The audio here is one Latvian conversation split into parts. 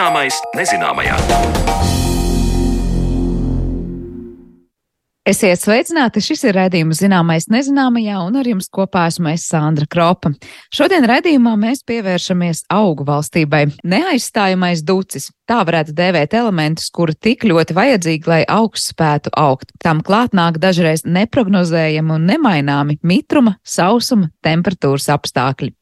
Zināmais nezināmajā. Esiet sveicināti! Šis ir redzējums zināmais nezināmajā, un ar jums kopā esmu es Sandra Kropa. Šodien redzējumā mēs pievēršamies augu valstībai. Neaizstājamais ducis. Tā varētu dēvēt elementus, kuri tik ļoti vajadzīgi, lai augs spētu augt. Tam klāt nāk dažreiz neprognozējami un nemaināmi mitruma, sausuma, temperatūras apstākļi.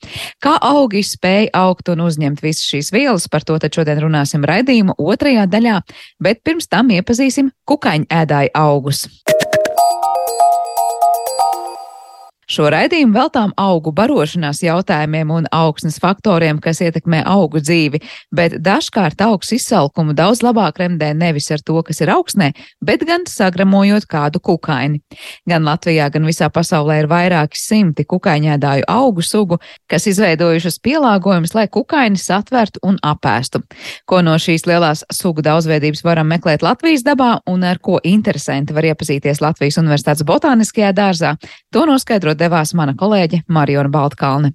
Kā augi spēja augt un uzņemt visas šīs vielas, par to tad šodien runāsim raidījuma otrajā daļā, bet pirms tam iepazīsim kukaiņu ēdāju augus. Šo raidījumu veltām augu barošanās jautājumiem un augsnes faktoriem, kas ietekmē augu dzīvi, bet dažkārt augs izsalkumu daudz labāk remdē nevis ar to, kas ir augsnē, bet gan sagramojot kādu kukaini. Gan Latvijā, gan visā pasaulē ir vairāki simti kukaiņēdāju augu sugu, kas izveidojušas pielāgojumus, lai kukainis atvertu un apēstu. Ko no šīs lielās sugu daudzveidības varam meklēt Latvijas dabā un ar ko interesanti var iepazīties Latvijas Universitātes botāniskajā dārzā, to noskaidrot devās mana kolēģe Mariona Baltkalne.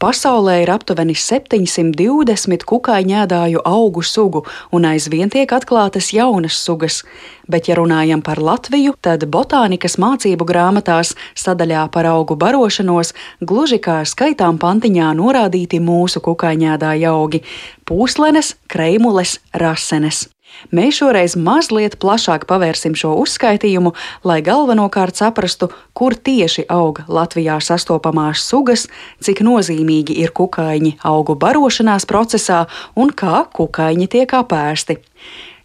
Pasaulē ir aptuveni 720 kukaiņēdāju augu sugu, un aizvien tiek atklātas jaunas sugas. Bet, ja runājam par Latviju, tad botānikas mācību grāmatās sadaļā par augu barošanos gluži kā skaitām pantiņā norādīti mūsu kukaiņēdāju augi - pūslenes, kreimules, rasenes. Mēs šoreiz mazliet plašāk pavērsim šo uzskaitījumu, lai galvenokārt saprastu, kur tieši aug Latvijā sastopamās sugas, cik nozīmīgi ir kukaiņi augu barošanās procesā un kā kukaiņi tiek apēsti.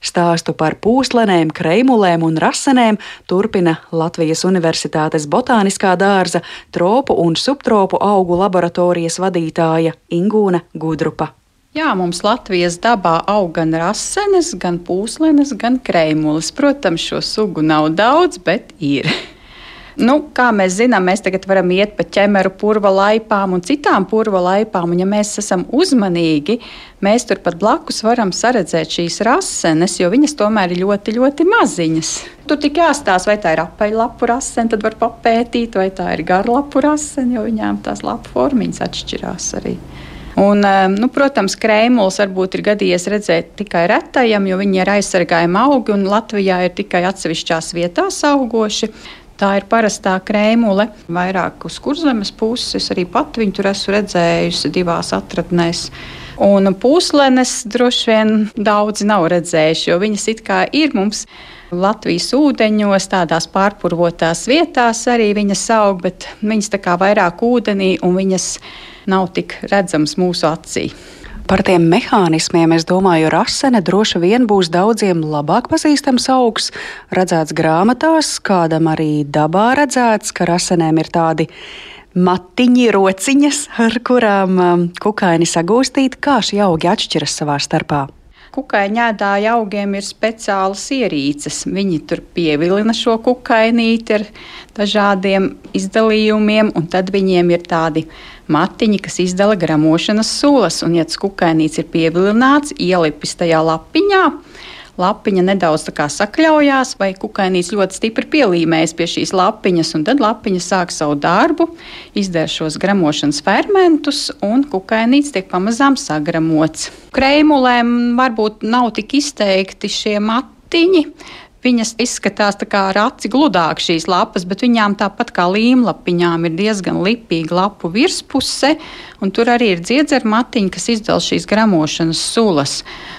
Stāstu par pūslenēm, kreimulēm un rasenēm turpina Latvijas Universitātes botāniskā dārza tropu un subtropu augu laboratorijas vadītāja Ingūna Gudrupa. Jā, mums Latvijas dabā aug gan rasenes, gan pūslenes, gan kreimulis. Protams, šo sugu nav daudz, bet ir. Nu, kā mēs zinām, mēs tagad varam iet pa ķemeru purva laipām un citām purva laipām. Un, ja mēs esam uzmanīgi, mēs turpat blakus varam saredzēt šīs rasenes, jo viņas tomēr ir ļoti, ļoti maziņas. Tur tik jāstāsta, vai tā ir apaļlapu rasene, tad var papētīt, vai tā ir garlapu rasene, jo viņām tās lapu formiņas atšķirās arī. Un, eh, nu, protams, krēmuls varbūt ir gadījies redzēt tikai retajam, jo viņi ir aizsargājami augi un Latvijā ir tikai atsevišķās vietās augoši. Tā ir parastā krēmule, vairāk uz kurzemes puses. Arī pat viņu tur esmu redzējusi divās atradnēs. Un puslenes droši vien daudzi nav redzējuši, jo viņas it kā ir mums. Latvijas ūdeņos, tādās pārpurvotās vietās arī viņas aug, bet viņas tā kā vairāk ūdenī un viņas nav tik redzamas mūsu acī. Par tiem mehānismiem es domāju, rasene droši vien būs daudziem labāk pazīstams augs, redzēts grāmatās, kādam arī dabā redzēts, ka rasenēm ir tādi matiņi, rociņas, ar kurām um, kukaini sagūstīt, kā šie augi atšķiras savā starpā kukaiņēdāju augiem ir speciālas ierīces. Viņi tur pievilina šo kukainīti ar dažādiem izdalījumiem, un tad viņiem ir tādi matiņi, kas izdala gramošanas sulas. Un, ja tas kukainīts ir pievilināts, ielipis tajā lapiņā, lapiņa nedaudz sakļaujās, vai kukainīts ļoti stipri pielīmējas pie šīs lapiņas, un tad lapiņa sāk savu darbu, izdara šos gramošanas fermentus, un kukainīts tiek pamazām sagramots. Kreimulēm varbūt nav tik izteikti šie matiņi, Viņas izskatās tā kā raci gludāk šīs lapas, bet viņām tāpat kā līmlapiņām ir diezgan lipīga lapu virspuse, un tur arī ir dziedzera matiņa, kas izdala šīs gramošanas sulas.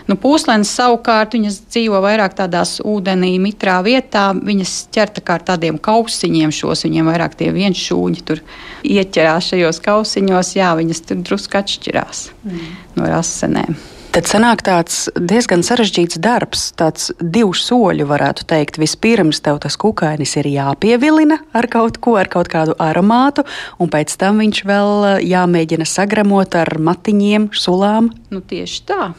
Nu, pūslēns savukārt viņas dzīvo vairāk tādās ūdenī, mitrā vietā. Viņas ķer tā kā ar tādiem kausiņiem šos, viņiem vairāk tie vienšūņi tur ieķerās šajos kausiņos, jā, viņas tur drusku atšķirās mm. no rasenēm. Tad sanāk tāds diezgan sarežģīts darbs, tāds divu soļu, varētu teikt. Vispirms tev tas kukainis ir jāpievilina ar kaut ko, ar kaut kādu aromātu, un pēc tam viņš vēl eh, jāmēģina sagremot ar matiņiem, sulām. Nu, tieši tā.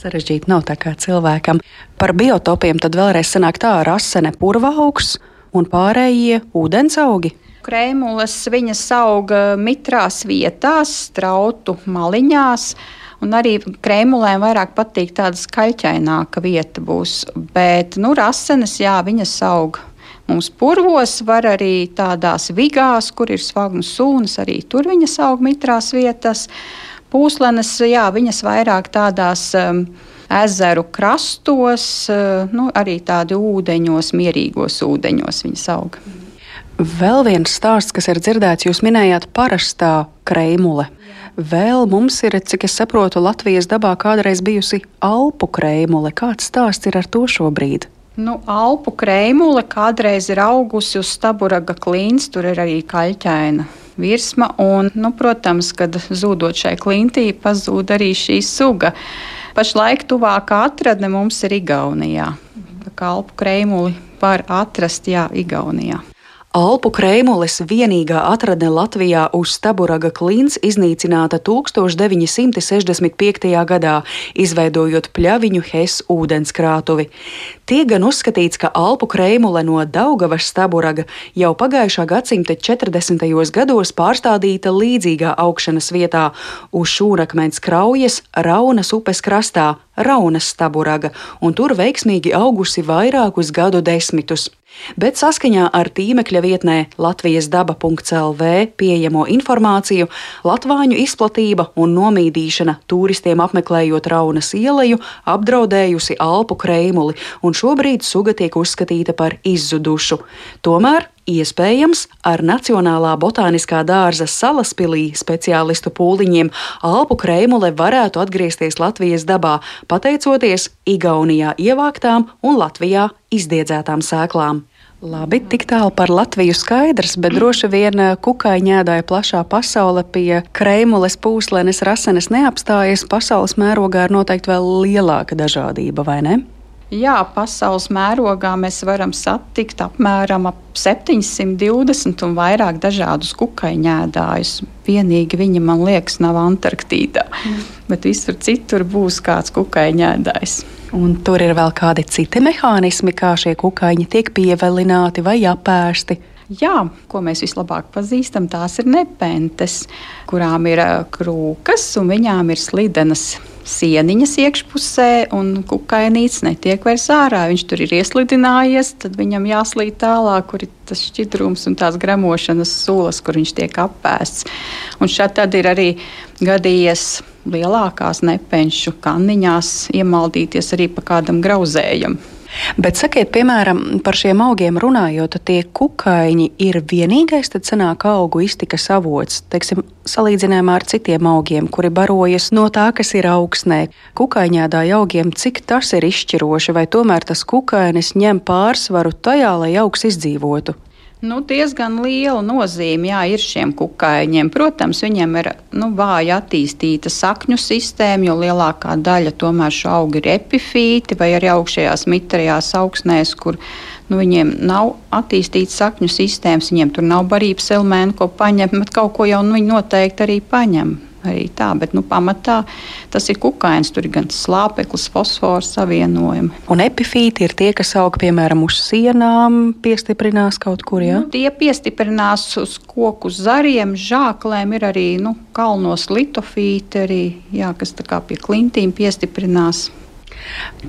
Sarežģīti nav tā kā cilvēkam. Par biotopiem tad vēlreiz sanāk tā rasene purvaugs un pārējie ūdens augi. Krēmulas viņas auga mitrās vietās, strautu maliņās. Un arī krēmulēm vairāk patīk tāda skaļķaināka vieta būs. Bet, nu, rasenes, jā, viņas aug. Mums purvos var arī tādās vigās, kur ir svagnas sūnas, arī tur viņas aug mitrās vietās. Pūslenes, jā, viņas vairāk tādās um, ezeru krastos, nu, arī tādi ūdeņos, mierīgos ūdeņos viņas aug. Vēl viens stāsts, kas ir dzirdēts, jūs minējāt parastā kreimule. Vēl mums ir, cik es saprotu, Latvijas dabā kādreiz bijusi alpu kreimule. Kāds stāsts ir ar to šobrīd? Nu, Alpu krējumule kādreiz ir augusi uz staburaga klints, tur ir arī kaļķaina virsma. Un, nu, protams, kad zūdot šai klintī, pazūd arī šī suga. Pašlaik tuvākā atradne mums ir Igaunijā. Tā kā Alpu krējumuli var atrast jā, Igaunijā. Alpu krēmules vienīgā atradne Latvijā uz Staburaga klints iznīcināta 1965. gadā, izveidojot pļaviņu Hes ūdenskrātuvi. Tiek gan uzskatīts, ka Alpu krēmule no Daugavas Staburaga jau pagājušā gadsimta 40. gados pārstādīta līdzīgā augšanas vietā uz šūnakmens kraujas Raunas upes krastā, Raunas Staburaga, un tur veiksmīgi augusi vairākus gadu desmitus bet saskaņā ar tīmekļa vietnē Latvijas daba.lv pieejamo informāciju Latvāņu izplatība un nomīdīšana turistiem apmeklējot Raunas ieleju apdraudējusi Alpu kreimuli, un šobrīd suga tiek uzskatīta par izzudušu. Tomēr Iespējams, ar Nacionālā botāniskā dārza salaspilī speciālistu pūliņiem Alpu kreimule varētu atgriezties Latvijas dabā, pateicoties Igaunijā ievāktām un Latvijā izdiedzētām sēklām. Labi, tik tālu par Latviju skaidrs, bet droši vien eh, kukaiņēdāja plašā pasaule pie kreimules, pūslenes, rasenes neapstājas. Pasaules mērogā ir noteikti vēl lielāka dažādība, vai ne? Jā, pasaules mērogā mēs varam satikt apmēram ap 720 un vairāk dažādus kukaiņēdājus. Vienīgi viņa, man liekas, nav Antarktīdā, mm. bet visur citur būs kāds kukaiņēdājs. Un tur ir vēl kādi citi mehānismi, kā šie kukaiņi tiek pievelināti vai apēsti. Jā, ko mēs vislabāk pazīstam, tās ir nepentes, kurām ir krūkas un viņām ir slidenas sieniņas iekšpusē, un kukainīts netiek vairs ārā. Viņš tur ir ieslidinājies, tad viņam jāslīd tālāk, kur ir tas šķidrums un tās gremošanas sulas, kur viņš tiek apēsts. Un tad ir arī gadījies lielākās nepenšu kanniņās iemaldīties arī pa kādam grauzējam. Bet sakiet, piemēram, par šiem augiem runājot, tie kukaiņi ir vienīgais, tad sanāk augu iztikas avots, teiksim, salīdzinājumā ar citiem augiem, kuri barojas no tā, kas ir augsnē. Kukaiņādāja augiem, cik tas ir izšķiroši, vai tomēr tas kukainis ņem pārsvaru tajā, lai augs izdzīvotu? Nu, diezgan liela nozīme jā, ir šiem kukaiņiem. Protams, viņiem ir nu, vāja attīstīta sakņu sistēma, jo lielākā daļa tomēr šo augu ir epifīti vai arī augšējās mitrajās augsnēs, kur nu, viņiem nav attīstīta sakņu sistēmas, viņiem tur nav barības elementi, ko paņemt, bet kaut ko jau nu, viņi noteikti arī paņem arī tā, bet nu, pamatā tas ir kukainis. Tur ir gan slāpeklis, fosfors savienojumi. Un epifīti ir tie, kas aug piemēram uz sienām, piestiprinās kaut kur. Ja? Nu, tie piestiprinās uz koku zariem, žāklēm, ir arī nu, kalnos litofīti, arī, jā, kas pie klintīm piestiprinās.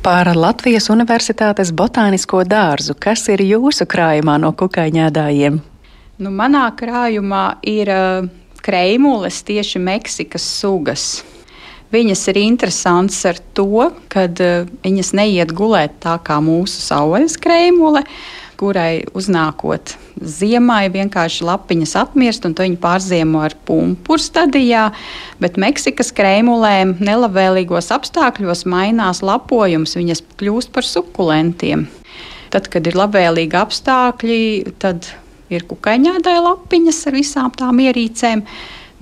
Par Latvijas Universitātes botānisko dārzu, kas ir jūsu krājumā no kukaiņādājiem? Nu, manā krājumā ir uh, kreimules, tieši Meksikas sugas. Viņas ir interesantas ar to, ka uh, viņas neiet gulēt tā kā mūsu saules kreimule, kurai uznākot ziemai vienkārši lapiņas atmirst, un to viņi pārziemo ar pumpuru stadijā. Bet Meksikas kreimulēm nelabvēlīgos apstākļos mainās lapojums, viņas kļūst par sukulentiem. Tad, kad ir labvēlīgi apstākļi, tad ir kukaiņādai lapiņas ar visām tām ierīcēm.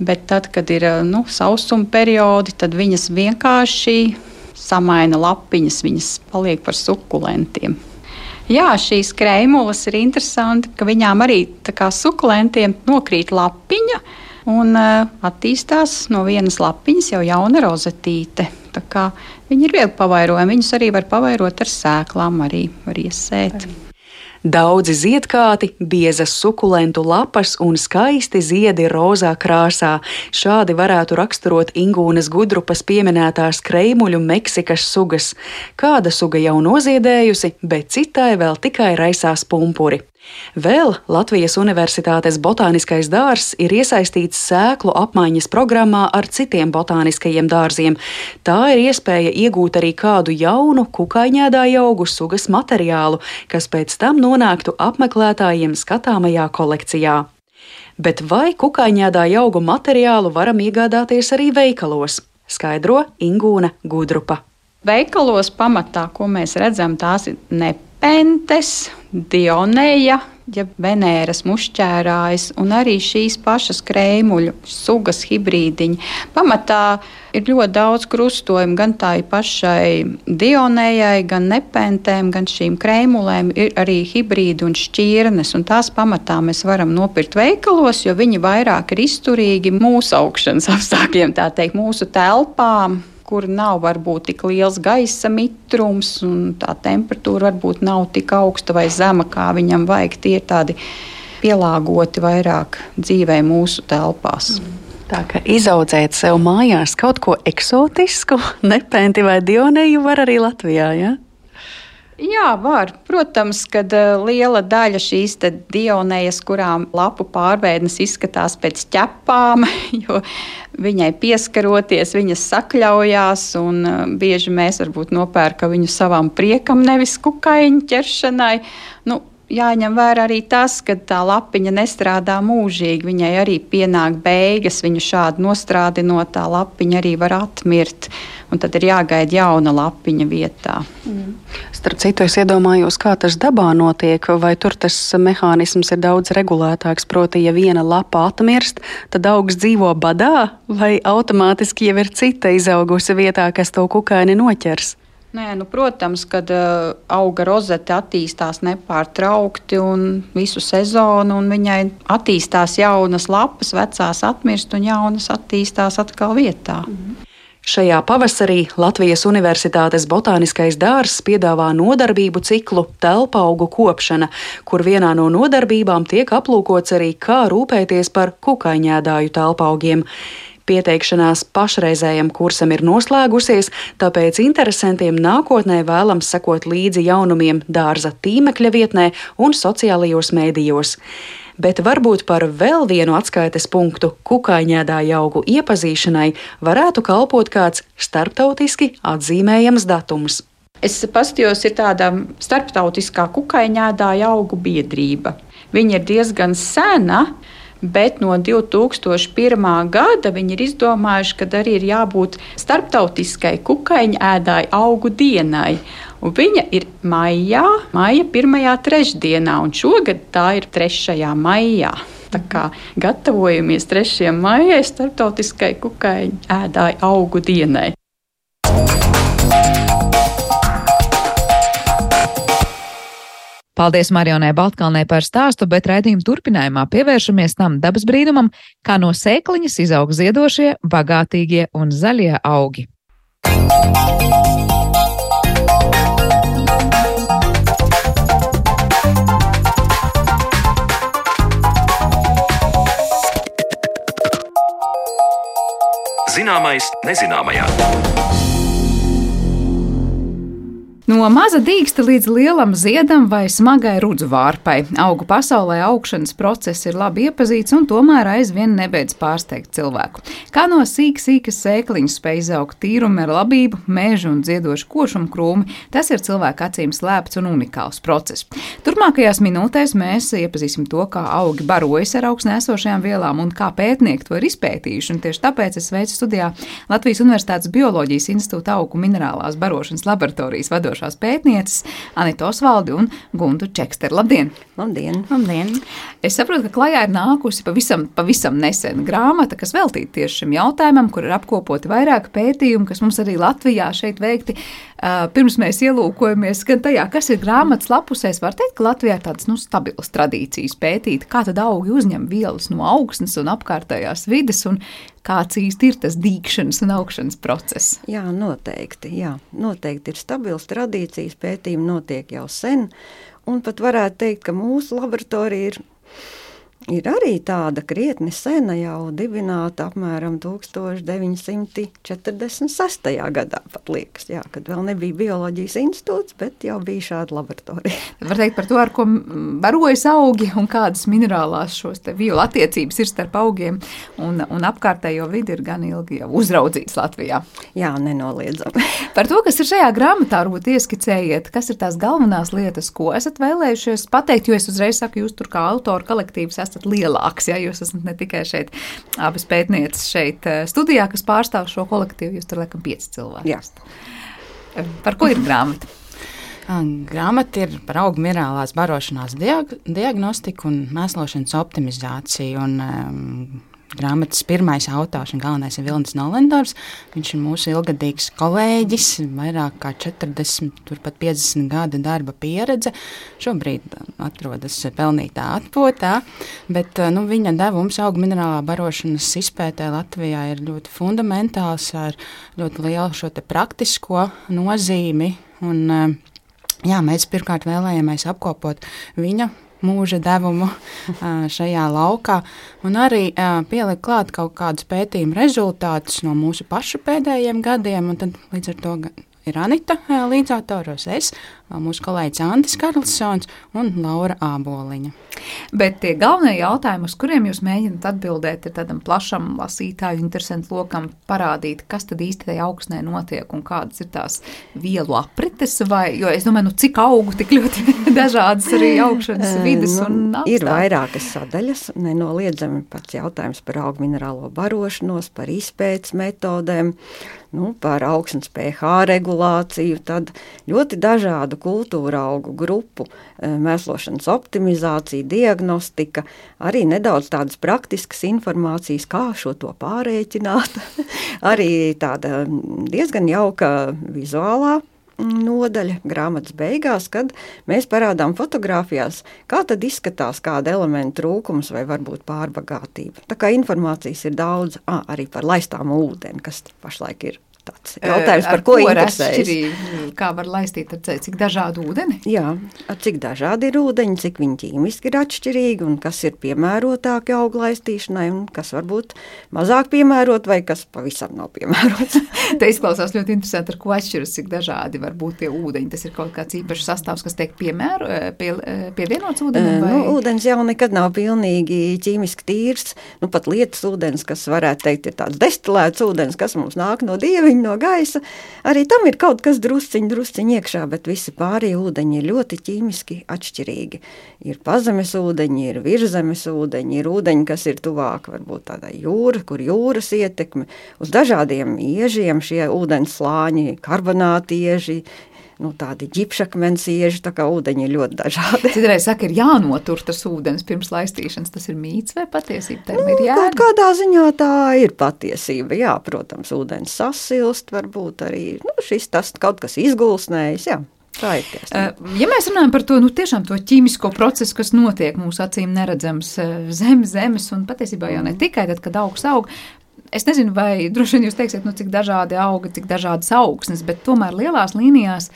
Bet tad, kad ir nu, sausuma periodi, tad viņas vienkārši samaina lapiņas, viņas paliek par sukulentiem. Jā, šīs krēmulas ir interesanti, ka viņām arī kā sukulentiem nokrīt lapiņa un uh, attīstās no vienas lapiņas jau jauna rozetīte. Viņi ir viegli pavairojami. Viņus arī var pavairot ar sēklām, arī var iesēt. Arī. Daudzi ziedkāti, biezas sukulentu lapas un skaisti ziedi rozā krāsā. Šādi varētu raksturot Ingūnas gudrupas pieminētās kreimuļu Meksikas sugas. Kāda suga jau noziedējusi, bet citai vēl tikai raisās pumpuri. Vēl Latvijas Universitātes botāniskais dārzs ir iesaistīts sēklu apmaiņas programmā ar citiem botāniskajiem dārziem. Tā ir iespēja iegūt arī kādu jaunu kukaiņēdāju augu sugas materiālu, kas pēc tam nonāktu apmeklētājiem skatāmajā kolekcijā. Bet vai kukaiņēdāju augu materiālu varam iegādāties arī veikalos? Skaidro Ingūna Gudrupa. Veikalos pamatā, ko mēs redzam, tās ir nepentes, dionēja, ja Venēras mušķērājas, un arī šīs pašas krēmuļu sugas hibrīdiņi. Pamatā ir ļoti daudz krustojumu gan tai pašai dionējai, gan nepentēm, gan šīm krēmulēm. Ir arī hibrīdi un šķirnes, un tās pamatā mēs varam nopirkt veikalos, jo viņi vairāk ir izturīgi mūsu augšanas apstākļiem, tā teikt, mūsu telpām kur nav varbūt tik liels gaisa mitrums un tā temperatūra varbūt nav tik augsta vai zema, kā viņam vajag. Tie ir tādi pielāgoti vairāk dzīvē mūsu telpās. Mm. Tā kā izaudzēt sev mājās kaut ko eksotisku, nepenti vai dionēju var arī Latvijā. Ja? Jā, var. Protams, ka uh, liela daļa šīs dionējas, kurām lapu pārveidnes izskatās pēc ķepām, jo viņai pieskaroties, viņas sakļaujās, un uh, bieži mēs varbūt nopērkam viņu savam priekam, nevis kukaiņu ķeršanai. Nu, jāņem vērā arī tas, ka tā lapiņa nestrādā mūžīgi. Viņai arī pienāk beigas, viņu šādi nostrādinot, tā lapiņa arī var atmirt. Un tad ir jāgaida jauna lapiņa vietā. Mm. Starp citu, es iedomājos, kā tas dabā notiek, vai tur tas mehānisms ir daudz regulētāks. Proti, ja viena lapa atmirst, tad augs dzīvo badā, vai automātiski jau ir cita izaugusi vietā, kas to kukaini noķers. Nē, nu, protams, kad uh, auga rozete attīstās nepārtraukti un visu sezonu, un viņai attīstās jaunas lapas, vecās atmirst un jaunas attīstās atkal vietā. Mm -hmm. Šajā pavasarī Latvijas Universitātes botāniskais dārzs piedāvā nodarbību ciklu telpa augu kopšana, kur vienā no nodarbībām tiek aplūkots arī, kā rūpēties par kukaiņēdāju telpa augiem. Pieteikšanās pašreizējam kursam ir noslēgusies, tāpēc interesantiem nākotnē vēlams sekot līdzi jaunumiem dārza tīmekļa vietnē un sociālajos mēdījos bet varbūt par vēl vienu atskaites punktu kukaiņēdāju augu iepazīšanai varētu kalpot kāds starptautiski atzīmējams datums. Es paskatījos, ir tāda starptautiskā kukaiņēdāju augu biedrība. Viņa ir diezgan sena, bet no 2001. gada viņi ir izdomājuši, ka arī ir jābūt starptautiskai kukaiņu ēdāju augu dienai. Un viņa ir maijā, maija pirmajā trešdienā, un šogad tā ir 3. maijā. Tā kā gatavojamies 3. maijai starptautiskai kukaiņu ēdāju augu dienai. Paldies Marionai Baltkalnē par stāstu, bet raidījuma turpinājumā pievēršamies tam dabas brīnumam, kā no sēkliņas izaug ziedošie, bagātīgie un zaļie augi. Zināmais nezināmajā. No maza dīksta līdz lielam ziedam vai smagai rudzu vārpai. Augu pasaulē augšanas process ir labi iepazīts un tomēr aizvien nebeidz pārsteigt cilvēku. Kā no sīk, sīkas sēkliņas spēj izaugt tīrumi ar labību, mēžu un dziedošu košumu krūmi, tas ir cilvēka acīm slēpts un unikāls process. Turmākajās minūtēs mēs iepazīsim to, kā augi barojas ar augstnēsošajām vielām un kā pētnieki to ir izpētījuši. Un tieši tāpēc es sveicu studijā Latvijas Universitātes Bioloģijas institūta augu minerālās barošanas laboratorijas vadošo vadošās pētnieces Anita Osvaldi un Guntu Čeksteru. Labdien! Labdien! Labdien! Es saprotu, ka klajā ir nākusi pavisam, pavisam nesen grāmata, kas veltīta tieši šim jautājumam, kur ir apkopoti vairāki pētījumi, kas mums arī Latvijā šeit veikti. Pirms mēs ielūkojamies gan tajā, kas ir grāmatas lapusēs, var teikt, ka Latvijā ir tādas nu, stabilas tradīcijas pētīt, kā tad augi uzņem vielas no augsnes un apkārtējās vides, un kāds īsti ir tas dīkšanas un augšanas process. Jā, noteikti. Jā, noteikti ir stabils tradīcijas, pētījumi notiek jau sen, un pat varētu teikt, ka mūsu laboratorija ir ir arī tāda krietni sena, jau dibināta apmēram 1946. gadā, pat liekas, jā, kad vēl nebija bioloģijas institūts, bet jau bija šāda laboratorija. Var teikt par to, ar ko barojas augi un kādas minerālās šos vielu attiecības ir starp augiem un, un apkārtējo vidi ir gan ilgi jau uzraudzīts Latvijā. Jā, nenoliedzami. par to, kas ir šajā grāmatā, varbūt ieskicējiet, kas ir tās galvenās lietas, ko esat vēlējušies pateikt, jo es uzreiz saku, jūs tur kā autoru kolektīvs esat esat lielāks. Ja? Jūs esat ne tikai šeit, abas pētnieces šeit eh, studijā, kas pārstāv šo kolektīvu, jūs tur laikam pieci cilvēki. Jā. Par ko ir grāmata? Grāmata ir par augu minerālās barošanās diag diagnostiku un mēslošanas optimizāciju. Un, um, grāmatas pirmais autors un galvenais ir Vilnis Nolendors. Viņš ir mūsu ilgadīgs kolēģis, vairāk kā 40, turpat 50 gada darba pieredze. Šobrīd atrodas pelnītā atpūtā, bet nu, viņa devums augu minerālā barošanas izpētē Latvijā ir ļoti fundamentāls ar ļoti lielu šo praktisko nozīmi. Un, jā, mēs pirmkārt vēlējāmies apkopot viņa mūža devumu šajā laukā, un arī pielikt klāt kaut kādus pētījumu rezultātus no mūsu pašu pēdējiem gadiem, un tad līdz ar to ir Anita līdzautors, es, mūsu kolēģis Antis Karlsons un Laura Āboliņa. Bet tie galvenie jautājumi, uz kuriem jūs mēģināt atbildēt, ir tādam plašam lasītāju interesantu lokam parādīt, kas tad īsti tajā augstnē notiek un kādas ir tās vielu aprites, vai, jo es domāju, nu cik augu tik ļoti dažādas arī augšanas vidas nu, un apstākļi. Ir vairākas sadaļas, nenoliedzami pats jautājums par augu minerālo barošanos, par izpētes metodēm, nu, par augsnes pH regulāciju, tad ļoti dažādu kultūra augu grupu eh, mēslošanas optimizācija, diagnostika, arī nedaudz tādas praktiskas informācijas, kā šo to pārēķināt, arī tāda diezgan jauka vizuālā nodaļa grāmatas beigās, kad mēs parādām fotografijās, kā tad izskatās kāda elementa trūkums vai varbūt pārbagātība. Tā kā informācijas ir daudz, à, arī par laistām ūdeni, kas pašlaik ir tāds jautājums, par ko, ko interesējas. Kā var laistīt ar cik dažādu ūdeni? Jā, cik dažādi ir ūdeņi, cik viņi ķīmiski ir atšķirīgi un kas ir piemērotāki augu laistīšanai un kas varbūt mazāk piemērot vai kas pavisam nav piemērots. Te izklausās ļoti interesanti, ar ko atšķiras, cik dažādi var būt tie ūdeņi. Tas ir kaut kāds īpašs sastāvs, kas tiek piemēro, pie, pievienots ūdenim? Vai? Nu, ūdens jau nekad nav pilnīgi ķīmiski tīrs. Nu, pat lietas ūdens, kas varētu teikt ir tāds destilēts ūdens, kas mums nāk no dieviņa, ūdeņi no gaisa. Arī tam ir kaut kas drusciņš, drusciņš iekšā, bet visi pārējie ūdeņi ir ļoti ķīmiski atšķirīgi. Ir pazemes ūdeņi, ir virzemes ūdeņi, ir ūdeņi, kas ir tuvāk varbūt tādai jūrai, kur jūras ietekme uz dažādiem iežiem, šie ūdens slāņi, karbonāti ieži, nu, tādi ģipšakmens ieži, tā kā ūdeņi ir ļoti dažādi. Citreiz saka, ir jānotur tas ūdens pirms laistīšanas. Tas ir mīts vai patiesība? Tā nu, ir jēga. Kādā ziņā tā ir patiesība. Jā, protams, ūdens sasilst, varbūt arī nu, šis tas kaut kas izgulsnējis. Jā. Ja mēs runājam par to, nu, to ķīmisko procesu, kas notiek mūsu acīm neredzams zem zemes, un patiesībā jau ne mm. tikai tad, kad augs aug, Es nezinu, vai droši vien jūs teiksiet, nu, cik dažādi augi, cik dažādas augsnes, bet tomēr lielās līnijās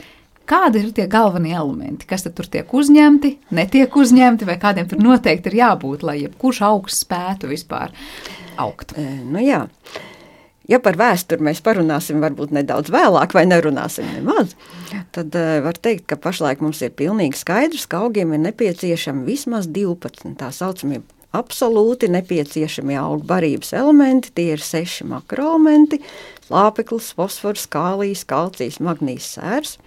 Kādi ir tie galvenie elementi, kas tur tiek uzņemti, netiek uzņemti, vai kādiem tur noteikti ir jābūt, lai jebkurš augsts spētu vispār augt? E, nu jā. Ja par vēsturi mēs parunāsim varbūt nedaudz vēlāk, vai nerunāsim nemaz, tad uh, var teikt, ka pašlaik mums ir pilnīgi skaidrs, ka augiem ir nepieciešami vismaz 12 tā saucamie absolūti nepieciešamie augu barības elementi. Tie ir seši makroelementi - lāpeklis, fosfors, kālijs, kalcijs, magnīs, sērs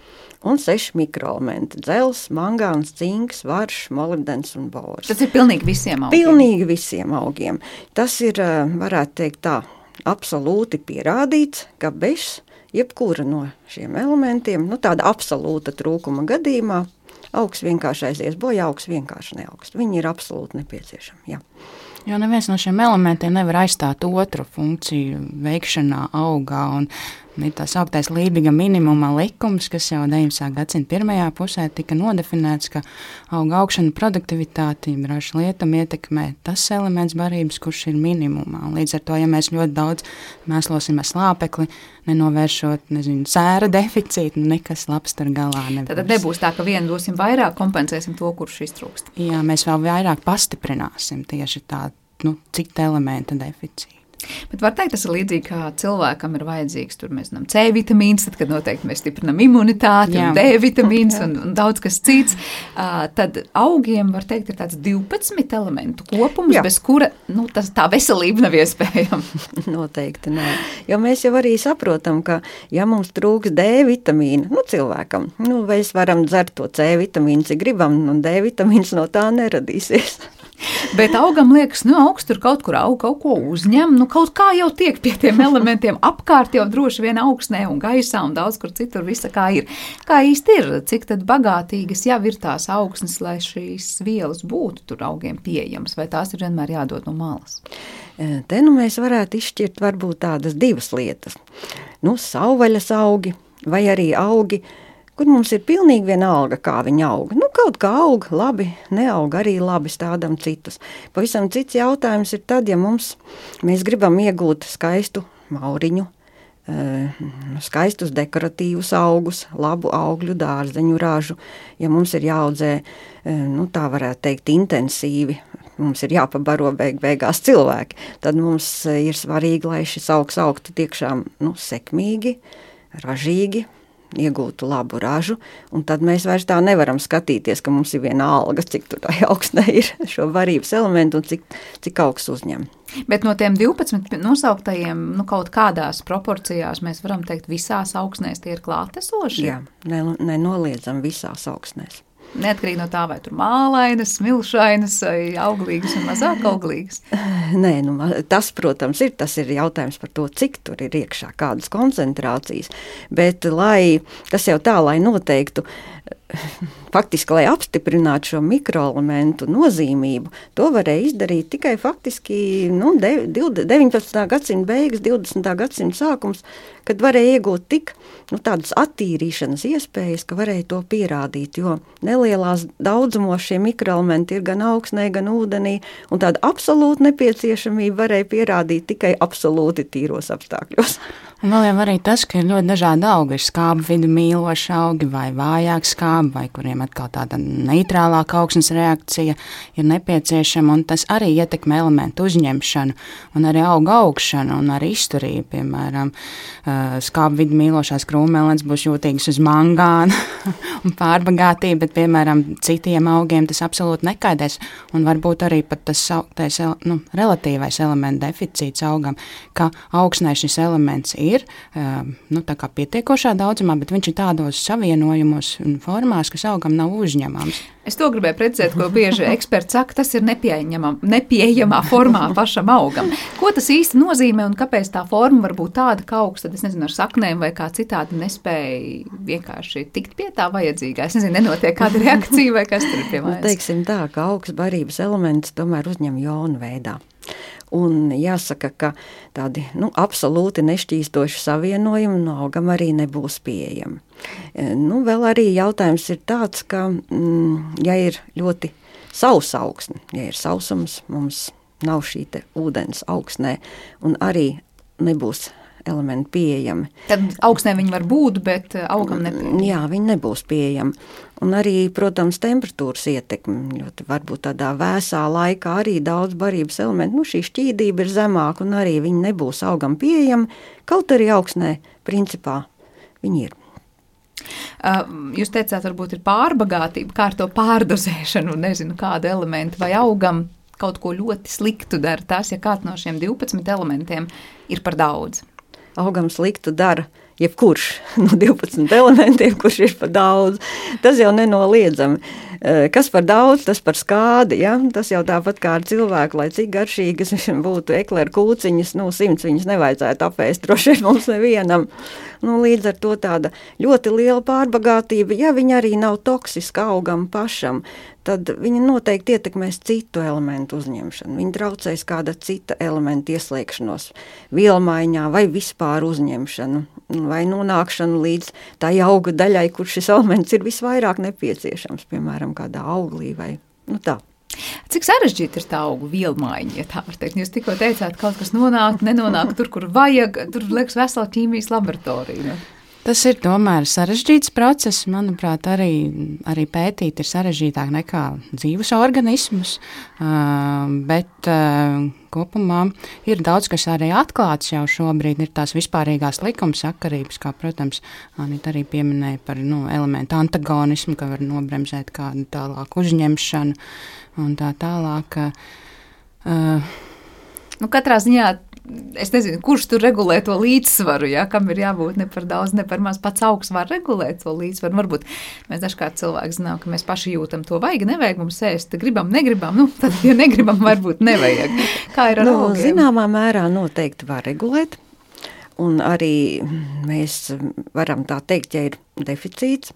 un seši mikroelementi - dzelzs, mangāns, cinks, varš, molibdens un bors. Tas ir pilnīgi visiem augiem. Pilnīgi visiem augiem. Tas ir, eh, varētu teikt tā, absolūti pierādīts, ka bez jebkura no šiem elementiem, nu tāda absolūta trūkuma gadījumā, augs vienkārši aizies bojā, augs vienkārši neaugs. Viņi ir absolūti nepieciešami. Jā. Jo neviens no šiem elementiem nevar aizstāt otru funkciju veikšanā, augā. Ir tā sauktais līdzīga minimuma likums, kas jau 19. gadsimta pirmajā pusē tika nodefinēts, ka auga augšana produktivitāti, ražu lietumu ietekmē tas elements barības, kurš ir minimumā. Līdz ar to, ja mēs ļoti daudz mēslosim ar slāpekli, nenovēršot nezinu, sēra deficītu, nekas labs tur galā nebūs. Tad nebūs tā, ka vienu dosim vairāk, kompensēsim to, kurš iztrūkst. Jā, mēs vēl vairāk pastiprināsim tieši tādu nu, cita elementa deficītu. Bet var teikt, tas ir līdzīgi kā cilvēkam ir vajadzīgs tur, mēs zinām, C vitamīns, tad, kad noteikti mēs stiprinam imunitāti, Jā. un D vitamīns un, un daudz kas cits. Uh, tad augiem, var teikt, ir tāds 12 elementu kopums, Jā. bez kura nu, tas, tā veselība nav iespējama. Noteikti nē. Jo mēs jau arī saprotam, ka ja mums trūks D vitamīna, nu cilvēkam, nu mēs varam dzert to C vitamīnu, cik gribam, un D vitamīns no tā neradīsies. Bet augam liekas, nu, augsts tur kaut kur aug, kaut ko uzņem. Nu, kaut kā jau tiek pie tiem elementiem apkārt, jau droši vien augstnē un gaisā un daudz kur citur visa kā ir. Kā īsti ir, cik tad bagātīgas jau ir tās augsnes, lai šīs vielas būtu tur augiem pieejamas, vai tās ir vienmēr jādod no malas? E, te nu mēs varētu izšķirt varbūt tādas divas lietas. Nu, sauvaļas augi vai arī augi, kur mums ir pilnīgi vienalga, kā viņi aug. Nu, kaut kā aug, labi, neaug arī labi, stādām citus. Pavisam cits jautājums ir tad, ja mums, mēs gribam iegūt skaistu mauriņu, eh, skaistus dekoratīvus augus, labu augļu dārzeņu ražu. Ja mums ir jāaudzē, eh, nu, tā varētu teikt, intensīvi, mums ir jāpabaro beig beigās cilvēki, tad mums eh, ir svarīgi, lai šis augs augtu tiešām nu, sekmīgi, ražīgi, iegūtu labu ražu, un tad mēs vairs tā nevaram skatīties, ka mums ir viena alga, cik tur tā augstnē ir šo varības elementu un cik, cik augsts uzņem. Bet no tiem 12 nosauktajiem, nu, kaut kādās proporcijās mēs varam teikt, visās augsnēs tie ir klātesoši? Jā, nenoliedzam visās augsnēs. Neatkarīgi no tā, vai tur mālainas, smilšainas, vai auglīgas un mazāk auglīgas. Nē, nu, tas, protams, ir, tas ir jautājums par to, cik tur ir iekšā, kādas koncentrācijas. Bet lai, tas jau tā, lai noteiktu, faktiski, lai apstiprinātu šo mikroelementu nozīmību, to varēja izdarīt tikai faktiski nu, 19. gadsimta beigas, 20. gadsimta sākums, kad varēja iegūt tik nu, tādas attīrīšanas iespējas, ka varēja to pierādīt. Jo nelielās daudzumos šie mikroelementi ir gan augsnē, gan ūdenī, un tāda absolūta nepieciešamība varēja pierādīt tikai absolūti tīros apstākļos. Un vēl jau arī tas, ka ir ļoti dažādi augi. Ir skābi vidu mīloši augi vai vājāk skābi, vai kuriem atkal tāda neitrālāka augsnes reakcija ir nepieciešama. Tas arī ietekmē elementu uzņemšanu un arī auga augšanu un arī izturību. Piemēram, skābi vidu mīlošās krūmelens būs jūtīgs uz mangānu un pārbagātību, bet, piemēram, citiem augiem tas absolūti nekaidēs. Un varbūt arī tas sauktais nu, relatīvais elementu deficīts augam, ka augsnē šis elements ir ir nu, pietiekošā daudzumā, bet viņš ir tādos savienojumos un formās, kas augam nav uzņemams. Es to gribēju precizēt, ko bieži eksperti saka, tas ir nepieejamā formā pašam augam. Ko tas īsti nozīmē un kāpēc tā forma var būt tāda, ka augs, tad es nezinu, ar saknēm vai kā citādi nespēja vienkārši tikt pie tā vajadzīgā. Es nezinu, nenotiek kāda reakcija vai kas tur ir pie manis. Nu, teiksim tā, ka augs barības elements tomēr uzņem jonu veidā. Un jāsaka, ka tādi nu, absolūti nešķīstoši savienojumi no augam arī nebūs pieejami. E, nu, vēl arī jautājums ir tāds, ka, mm, ja ir ļoti sausa augsne, ja ir sausums, mums nav šī ūdens augsnē, un arī nebūs elementi pieejami. Tad augstnē viņi var būt, bet eh, augam nepieejami. Jā, viņi nebūs pieejami. Un arī, protams, temperatūras ietekme. Varbūt tādā vēsā laikā arī daudz barības elementu, nu šī šķīdība ir zemāka un arī viņi nebūs augam pieejami, kaut arī augstnē principā viņi ir. Jūs teicāt, varbūt ir pārbagātība, kā ar to pārdozēšanu, nezinu, kāda elementa vai augam kaut ko ļoti sliktu dara tas, ja kāds no šiem 12 elementiem ir par daudz augam sliktu dara jebkurš no 12 elementiem, kurš ir par daudz. Tas jau nenoliedzami. Kas par daudz, tas par skādi. Ja? Tas jau tāpat kā ar cilvēku, lai cik garšīgas būtu ekleru kūciņas, nu, simts viņas nevajadzētu apēst droši vien mums nevienam. Nu, līdz ar to tāda ļoti liela pārbagātība, ja viņa arī nav toksiska augam pašam, tad viņa noteikti ietekmēs citu elementu uzņemšanu. Viņa traucēs kāda cita elementa ieslēgšanos vielmaiņā vai vispār uzņemšanu, vai nonākšanu līdz tai auga daļai, kur šis elements ir visvairāk nepieciešams, piemēram, kādā auglī vai nu tā. Cik sarežģīta ir tā auga vielmaiņa, ja tā var teikt? Jūs tikko teicāt, ka kaut kas nonāk, nenonāk tur, kur vajag. Tur liekas, vesela ķīmijas laboratorija. Tas ir tomēr sarežģīts process. Manuprāt, arī, arī pētīt ir sarežģītāk nekā dzīvus organismus. Uh, bet uh, kopumā ir daudz kas arī atklāts jau šobrīd. Ir tās vispārīgās likumsakarības, kā, protams, Anita arī pieminēja par nu, elementu antagonismu, ka var nobremzēt kādu tālāku uzņemšanu un tā tālāk. Uh, Nu, katrā ziņā es nezinu, kurš tur regulē to līdzsvaru, ja, kam ir jābūt ne par daudz, ne par maz. Pats augsts var regulēt to līdzsvaru. Varbūt mēs dažkārt cilvēki zinām, ka mēs paši jūtam to vajag, nevajag mums ēst, gribam, negribam. Nu, tad, ja negribam, varbūt nevajag. Kā ir ar nu, augiem? Zināmā mērā noteikti var regulēt. Un arī mēs varam tā teikt, ja ir deficīts.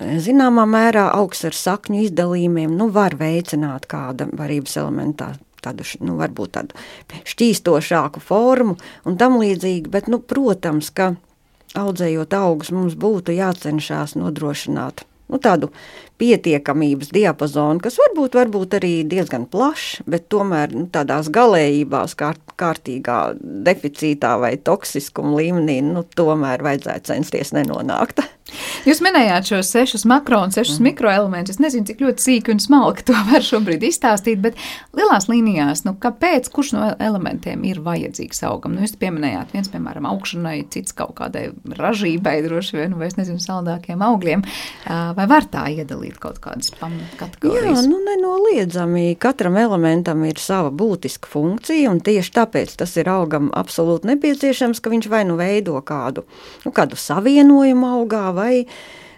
Zināmā mērā augsts ar sakņu izdalījumiem nu, var veicināt kāda varības elementā tādu, nu, varbūt tādu šķīstošāku formu un tam līdzīgi, bet, nu, protams, ka audzējot augus mums būtu jācenšas nodrošināt nu, tādu pietiekamības diapazonu, kas varbūt, varbūt arī diezgan plašs, bet tomēr nu, tādās galējībās, kā, kārtīgā deficītā vai toksiskuma līmenī, nu, tomēr vajadzētu censties nenonākt. Jūs minējāt šos sešus makro un sešus mm. mikroelementus. Es nezinu, cik ļoti sīki un smalki to var šobrīd izstāstīt, bet lielās līnijās, nu, kāpēc, kurš no elementiem ir vajadzīgs augam? Nu, jūs pieminējāt, viens, piemēram, augšanai, cits kaut kādai ražībai, droši vien, vai es nezinu, saldākiem augļiem. Vai var tā iedalīt kaut kādas pamatkategorijas? Jā, nu, nenoliedzami. Katram elementam ir sava būtiska funkcija, un tieši tāpēc tas ir augam absolūti nepieciešams, ka viņš vai nu veido kādu, nu, kādu savienojumu augā, vai,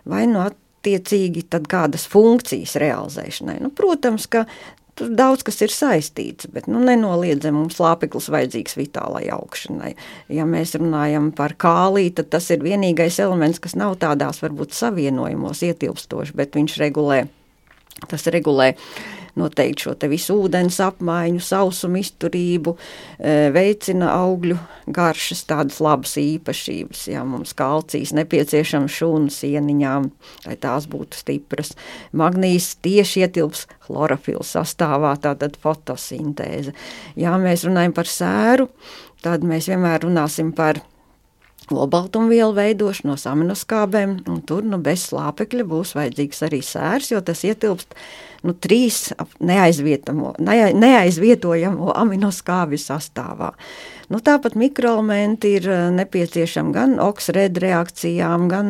vai nu attiecīgi kādas funkcijas realizēšanai. Nu, protams, ka Tur daudz kas ir saistīts, bet nu, nenoliedzami mums lāpeklis vajadzīgs vitālai augšanai. Ja mēs runājam par kāliju, tad tas ir vienīgais elements, kas nav tādās varbūt savienojumos ietilpstošs, bet viņš regulē. Tas regulē uh, noteikti šo visu ūdens apmaiņu, sausumu izturību, e, veicina augļu garšas, tādas labas īpašības. Jā, mums kalcijas nepieciešams šūnu sieniņām, lai tās būtu stipras. Magnīs tieši ietilps chlorofila sastāvā, tātad fotosintēze. Ja mēs runājam par sēru, tad mēs vienmēr runāsim par olbaltumvielu veidošanos aminoskābēm, un tur nu, bez slāpekļa būs vajadzīgs arī sērs, jo tas ietilpst nu, trīs neaizvietojamo aminoskābju sastāvā. Nu, tāpat mikroelementi ir eh, nepieciešami gan oksrēda reakcijām, gan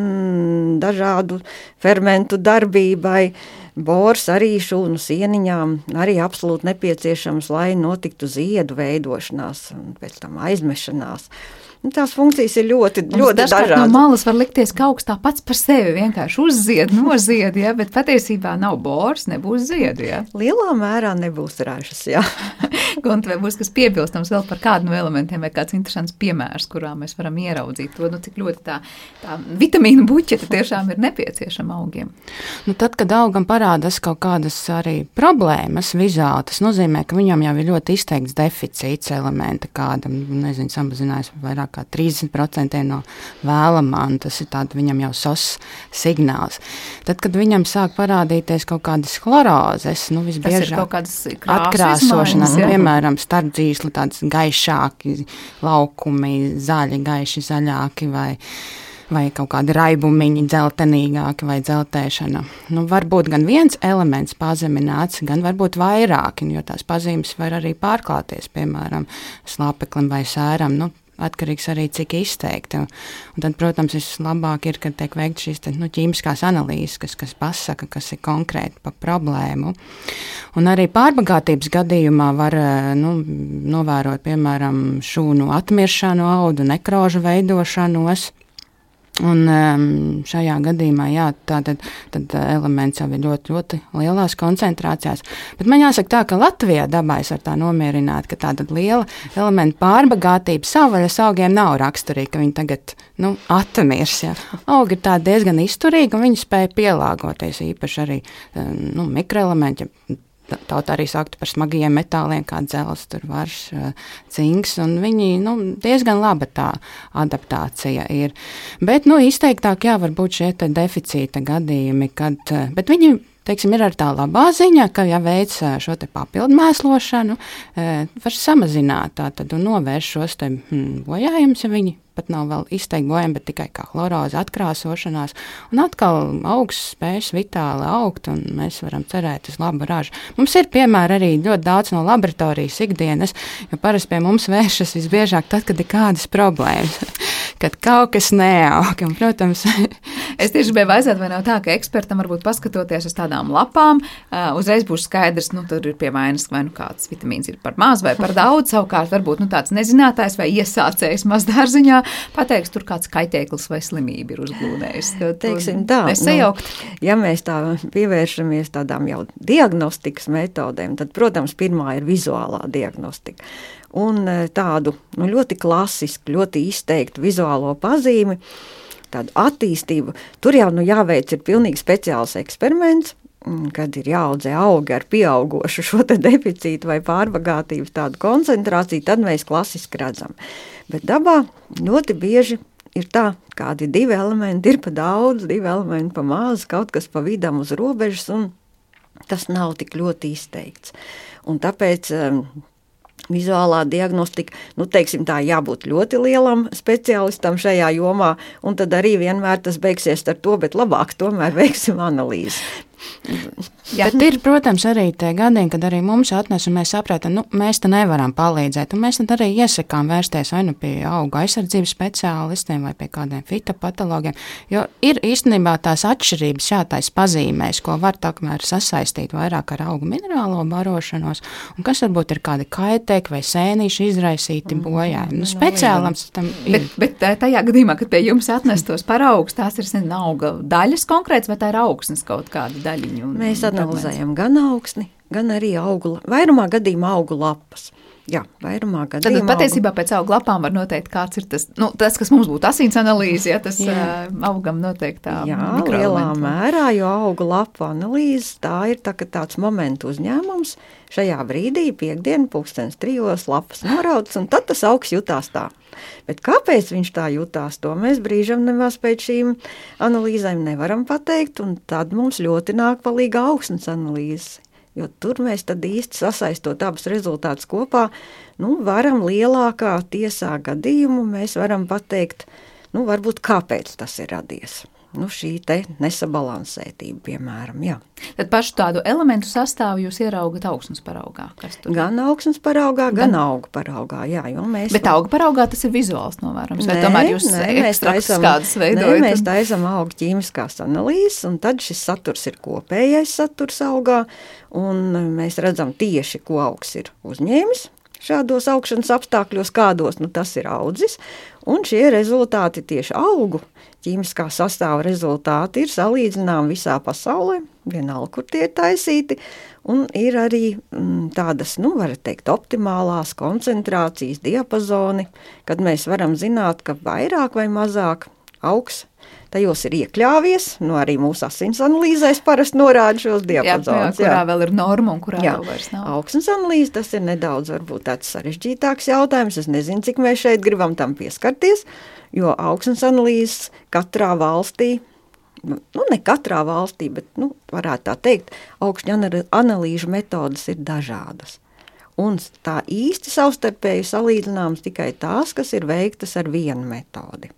dažādu fermentu darbībai. Bors arī šūnu sieniņām arī absolūti nepieciešams, lai notiktu ziedu veidošanās un pēc tam aizmešanās. Nu, tās funkcijas ir ļoti, Mums ļoti dažādas. No malas var likties, ka augstā pats par sevi vienkārši uzzied, nozied, ja, bet patiesībā nav bors, nebūs ziedu. Ja. Lielā mērā nebūs ražas. Ja. Gunte, vai būs kas piebilstams vēl par kādu no elementiem, vai kāds interesants piemērs, kurā mēs varam ieraudzīt to, nu, cik ļoti tā, tā vitamīnu buķete tiešām ir nepieciešama augiem. Nu, tad, kad augam parādās kaut kādas arī problēmas vizuāli, tas nozīmē, ka viņam jau ir ļoti izteikts deficīts elementa, kādam, nezinu, samazinājums vairāk kā 30% no vēlamā, un tas ir tāds viņam jau sos signāls. Tad, kad viņam sāk parādīties kaut kādas chlorozes, nu visbiežāk atkrāsošanās, nu, piemēram, starpdzīsli tāds gaišāki laukumi, zaļi, gaiši zaļāki vai vai kaut kādi raibumiņi, dzeltenīgāki vai dzeltēšana. Nu, var būt gan viens elements pazemināts, gan varbūt vairāki, jo tās pazīmes var arī pārklāties, piemēram, slāpeklim vai sēram. Nu, atkarīgs arī cik izteikti. Un tad, protams, vislabāk ir, kad tiek veikts šīs te, nu, ķīmiskās analīzes, kas, kas pasaka, kas ir konkrēti par problēmu. Un arī pārbagātības gadījumā var nu, novērot, piemēram, šūnu atmiršanu, audu nekrožu veidošanos. Un um, šajā gadījumā jā, tā, tad, tad elements jau ir ļoti, ļoti lielās koncentrācijās. Bet man jāsaka, tā, ka Latvijā dabā es varu tā nomierināt, ka tāda liela elementu pārbagātība savvaļas augiem nav raksturīga, ka viņi tagad nu, atmirs. Jā. Augi ir diezgan izturīgi un viņi spēj pielāgoties īpaši arī nu, mikroelementi tauta arī sauktu par smagajiem metāliem, kā dzelzs, vars, cinks. Viņi nu, diezgan laba tā adaptācija ir. Bet nu, izteiktāk, jā, varbūt šie deficīta gadījumi, kad, bet viņi teiksim, ir arī tā labā ziņa, ka, ja veic šo papildu mēslošanu, var samazināt tātad, un novērst šos te, hmm, bojājumus, ja viņi pat nav vēl izteikti bojājumi, bet tikai kā chloroze, atkrāsošanās. Un atkal augsts spējas vitāli augt, un mēs varam cerēt uz labu ražu. Mums ir piemēri arī ļoti daudz no laboratorijas ikdienas, jo parasti pie mums vēršas visbiežāk tad, kad ir kādas problēmas. kad kaut kas neaug. Un, protams, es tieši gribēju vaicāt, vai nav tā, ka ekspertam varbūt paskatoties uz tādām lapām, uh, uzreiz būs skaidrs, nu, tur ir piemaiņas, vai nu kāds vitamīns ir par maz vai par daudz. Savukārt, varbūt nu, tāds nezinātājs vai iesācējs mazdārziņā pateiks, tur kāds kaitēklis vai slimība ir uzglūdējis. Teiksim tā, nesajaukt. Nu, ja mēs tā pievēršamies tādām jau diagnostikas metodēm, tad, protams, pirmā ir vizuālā diagnostika un e, tādu nu, ļoti klasisku, ļoti izteiktu vizuālo pazīmi, tādu attīstību. Tur jau nu, jāveic ir pilnīgi speciāls eksperiments. Mm, kad ir jāaudzē augi ar pieaugušu šo deficītu vai pārbagātības tādu koncentrāciju, tad mēs klasiski redzam. Bet dabā ļoti bieži ir tā, kādi divi elementi ir pa daudz, divi elementi pa maz, kaut kas pa vidam uz robežas, un tas nav tik ļoti izteikts. Un tāpēc vizuālā diagnostika, nu, teiksim, tā jābūt ļoti lielam speciālistam šajā jomā, un tad arī vienmēr tas beigsies ar to, bet labāk tomēr veiksim analīzi. Jā, bet ir, protams, arī tie gadījumi, kad arī mums atnes, un mēs saprotam, nu, mēs te nevaram palīdzēt. Mēs tad arī iesakām vērsties vai nu pie auga aizsardzības speciālistiem vai pie kādiem fitopatologiem. Jo ir īstenībā tās atšķirības šādais pazīmēs, ko var tomēr sasaistīt vairāk ar augu minerālo barošanos, un kas varbūt ir kādi kaitēki vai sēnīši izraisīti mm, bojājumi. Nu, speciālams tam ir. Bet, bet tajā gadījumā, kad pie jums atnestos paraugs, tās ir auga daļas konkrēts vai tā ir augsnes kaut kāda daļa? Daļiņu. Mēs analizējam gan augsni, gan arī augu, vairumā gadījumā augu lapas. Jā, vairumā gadījumā. Tad patiesībā pēc auga lapām var noteikt, kāds ir tas, nu, tas kas mums būtu asins analīze, ja tas jā. uh, augam noteikti tā. Jā, lielā mērā, jo auga lapu analīze tā ir tā, tāds momentu uzņēmums. Šajā brīdī, piekdienu, pulkstenis trijos, lapas noraudas, un tad tas augs jutās tā. Bet kāpēc viņš tā jutās, to mēs brīžam nemaz pēc šīm analīzēm nevaram pateikt, un tad mums ļoti nāk palīga augsnes analīze. Jo tur mēs īsti sasaistot abus rezultātus kopā, nu, varam lielākā tiesā gadījumu, mēs varam pateikt, nu, varbūt kāpēc tas ir radies nu, šī nesabalansētība, piemēram. Jā. Tad pašu tādu elementu sastāvu jūs ieraugat augsnes paraugā. Gan augsnes paraugā, gan, gan auga paraugā. Jā, mēs... Bet auga paraugā tas ir vizuāls novērojums. Vai tomēr jūs nē, mēs taisam, kādas veidojat? Nē, mēs taisam auga ķīmiskās analīzes, un tad šis saturs ir kopējais saturs augā, un mēs redzam tieši, ko augs ir uzņēmis šādos augšanas apstākļos, kādos nu, tas ir audzis. Un šie rezultāti tieši augu ķīmiskā sastāva rezultāti ir salīdzināmi visā pasaulē, vienalga, kur tie ir taisīti. Un ir arī m, tādas, nu, var teikt, optimālās koncentrācijas diapazoni, kad mēs varam zināt, ka vairāk vai mazāk augs tajos ir iekļāvies. Nu, arī mūsu asins analīzēs parasti norāda šos diapazonus. Jā, jā, kurā jā. vēl ir norma un kurā jā. vēl vairs nav. Augsnes analīze tas ir nedaudz varbūt tāds sarežģītāks jautājums. Es nezinu, cik mēs šeit gribam tam pieskarties, jo augsnes analīzes katrā valstī nu, ne katrā valstī, bet nu, varētu tā teikt, augšņu analīžu metodas ir dažādas. Un tā īsti savstarpēji salīdzināmas tikai tās, kas ir veiktas ar vienu metodi.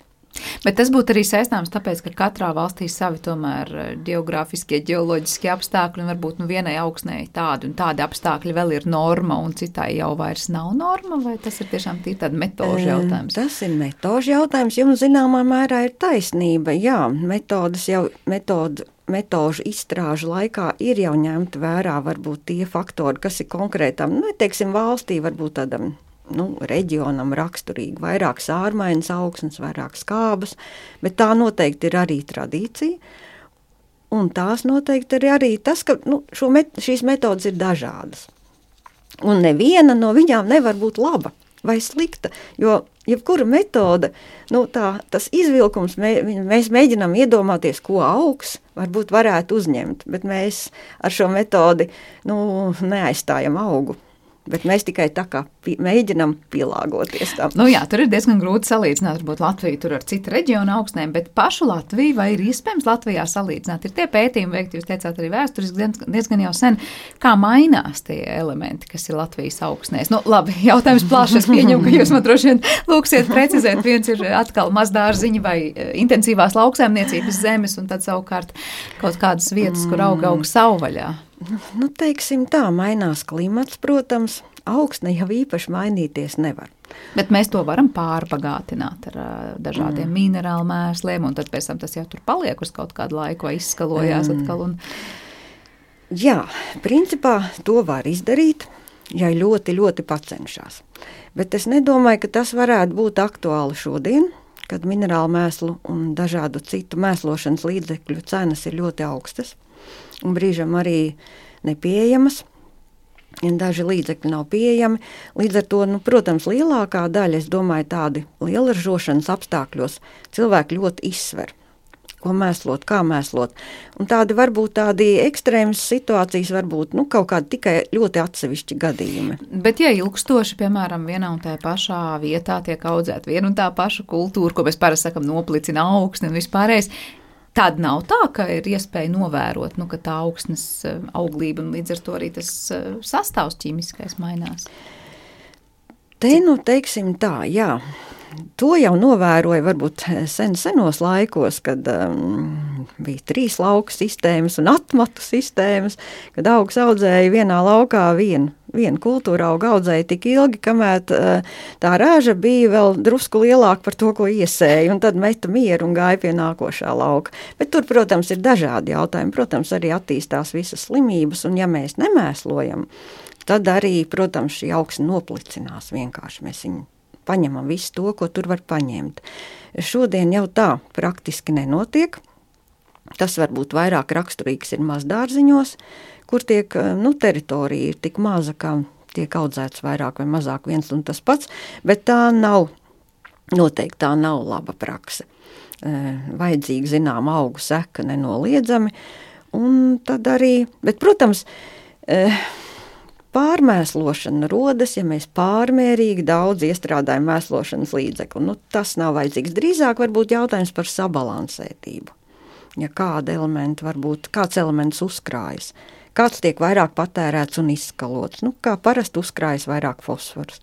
Bet tas būtu arī saistāms tāpēc, ka katrā valstī savi tomēr eh, geogrāfiskie, geoloģiskie apstākļi, un varbūt nu, vienai augsnei tādi un tādi apstākļi vēl ir norma, un citai jau vairs nav norma, vai tas ir tiešām tāds metožu jautājums? Tas ir metožu jautājums, jums zināmā mērā ir taisnība. Jā, metodas jau, metodu metožu izstrāžu laikā ir jau ņemti vērā varbūt tie faktori, kas ir konkrētam, nu, teiksim, valstī, varbūt tādam nu, reģionam raksturīgi. Vairāk sārmaiņas augsnes, vairāk skābas, bet tā noteikti ir arī tradīcija. Un tās noteikti ir arī tas, ka nu, met, šīs metodas ir dažādas. Un neviena no viņām nevar būt laba vai slikta. Jo jebkura metode, nu, tā, tas izvilkums, mē, mēs mēģinām iedomāties, ko augs varbūt varētu uzņemt, bet mēs ar šo metodi nu, neaizstājam augu. Bet mēs tikai tā kā mēģinām pielāgoties tam. Nu jā, tur ir diezgan grūti salīdzināt, Latviju ar citu reģionu augstnēm, bet pašu Latviju vai ir iespējams Latvijā salīdzināt? Ir tie pētījumi veikti, jūs teicāt, arī vēsturiski diezgan jau sen. Kā mainās tie elementi, kas ir Latvijas augstnēs? Nu, labi, jautājums plašs. Es pieņemu, ka jūs man droši vien lūksiet precizēt. Viens ir atkal mazdārziņa vai e, intensīvās lauksēmniecības zemes, un tad savukārt kaut kādas vietas, kur aug aug savvaļā. Nu, teiksim tā, mainās klimats, protams, augsne jau īpaši mainīties nevar. Bet mēs to varam pārbagātināt ar dažādiem mm. minerālu mēsliem, un tad pēc tam tas jau tur paliek uz kaut kādu laiku, vai izskalojās mm. atkal. Un... Jā, principā to var izdarīt, ja ļoti, ļoti pacenšas. Bet es nedomāju, ka tas varētu būt aktuāli šodien, kad minerālu mēslu un dažādu citu mēslošanas līdzekļu cenas ir ļoti augstas un brīžam arī nepieejamas. Daži līdzekļi nav pieejami. Līdz ar to, nu, protams, lielākā daļa, es domāju, tādi lielražošanas apstākļos cilvēki ļoti izsver ko mēslot, kā mēslot. Un tādi varbūt tādi ekstrēmas situācijas, varbūt nu, kaut kādi tikai ļoti atsevišķi gadījumi. Bet, ja ilgstoši, piemēram, vienā un tajā pašā vietā tiek audzēta viena un tā paša kultūra, ko mēs parasti sakam, noplicina augstni un vispārējais, Tāda nav tā, ka ir iespēja novērot, nu, ka tā augsnes eh, auglība un līdz ar to arī tas eh, sastāvs ķīmiskais mainās. Te nu teiksim tā, jā. To jau novēroja varbūt sen, senos laikos, kad um, bija trīs lauku sistēmas un atmatu sistēmas, kad augs audzēja vienā laukā vienu viena kultūra auga audzēja tik ilgi, kamēr tā rāža bija vēl drusku lielāka par to, ko iesēja, un tad meta mieru un gāja pie nākošā lauka. Bet tur, protams, ir dažādi jautājumi. Protams, arī attīstās visas slimības, un ja mēs nemēslojam, tad arī, protams, šī augsne noplicinās vienkārši. Mēs viņu paņemam visu to, ko tur var paņemt. Šodien jau tā praktiski nenotiek. Tas varbūt vairāk raksturīgs ir mazdārziņos, kur tiek nu, teritorija ir tik maza, ka tiek audzēts vairāk vai mazāk viens un tas pats, bet tā nav, noteikti tā nav laba prakse. Eh, vajadzīga zināma augu seka nenoliedzami, un tad arī, bet, protams, eh, pārmēslošana rodas, ja mēs pārmērīgi daudz iestrādājam mēslošanas līdzekli. Nu, tas nav vajadzīgs. Drīzāk varbūt jautājums par sabalansētību. Ja kāda elementa varbūt, kāds elements uzkrājas, kāds tiek vairāk patērēts un izskalots. Nu, kā parasti uzkrājas vairāk fosforus.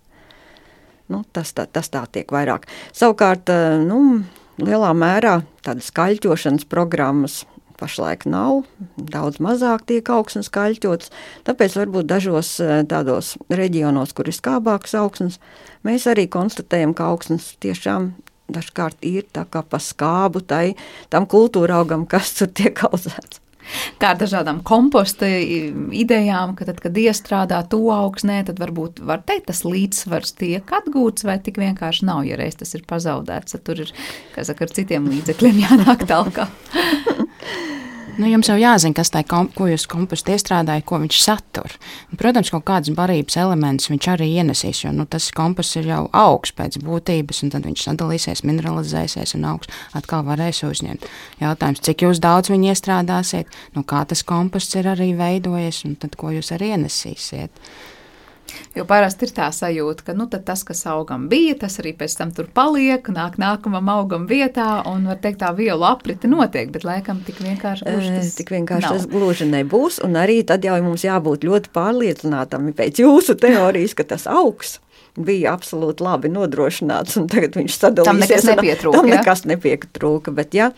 Nu, tas, tā, tas tā tiek vairāk. Savukārt, eh, nu, lielā mērā tādas skaļķošanas programmas pašlaik nav, daudz mazāk tiek augsnes kaļķots. Tāpēc varbūt dažos eh, tādos reģionos, kur ir skābākas augsnes, mēs arī konstatējam, ka augsnes tiešām dažkārt ir tā kā pa skābu tai, tam kultūra augam, kas tur tiek audzēts kā ar dažādām komposta idejām, ka tad, kad iestrādā to augsnē, tad varbūt var teikt, tas līdzsvars tiek atgūts, vai tik vienkārši nav, ja reiz tas ir pazaudēts, tad tur ir, kā saka, ar citiem līdzekļiem jānāk talkā. Nu, jums jau jāzina, kas tā ir, ko jūs kompostā iestrādājat, ko viņš satur. Protams, kaut kādas barības elementus viņš arī ienesīs, jo nu, tas komposts ir jau augsts pēc būtības, un tad viņš sadalīsies, mineralizēsies un augsts atkal varēs uzņemt. Jautājums, cik jūs daudz viņu iestrādāsiet, nu, kā tas komposts ir arī veidojies, un tad ko jūs arī ienesīsiet. Jo parasti ir tā sajūta, ka nu, tas, kas augam bija, tas arī pēc tam tur paliek, nāk nākamam augam vietā, un var teikt, tā vielu aprite notiek, bet laikam tik vienkārši gluži tas, tik vienkārši nav. tas gluži nebūs, un arī tad jau mums jābūt ļoti pārliecinātam pēc jūsu teorijas, ka tas augs bija absolūti labi nodrošināts, un tagad viņš sadalījās. Tam nekas nepietrūka. Tam nekas nepietrūka, bet ja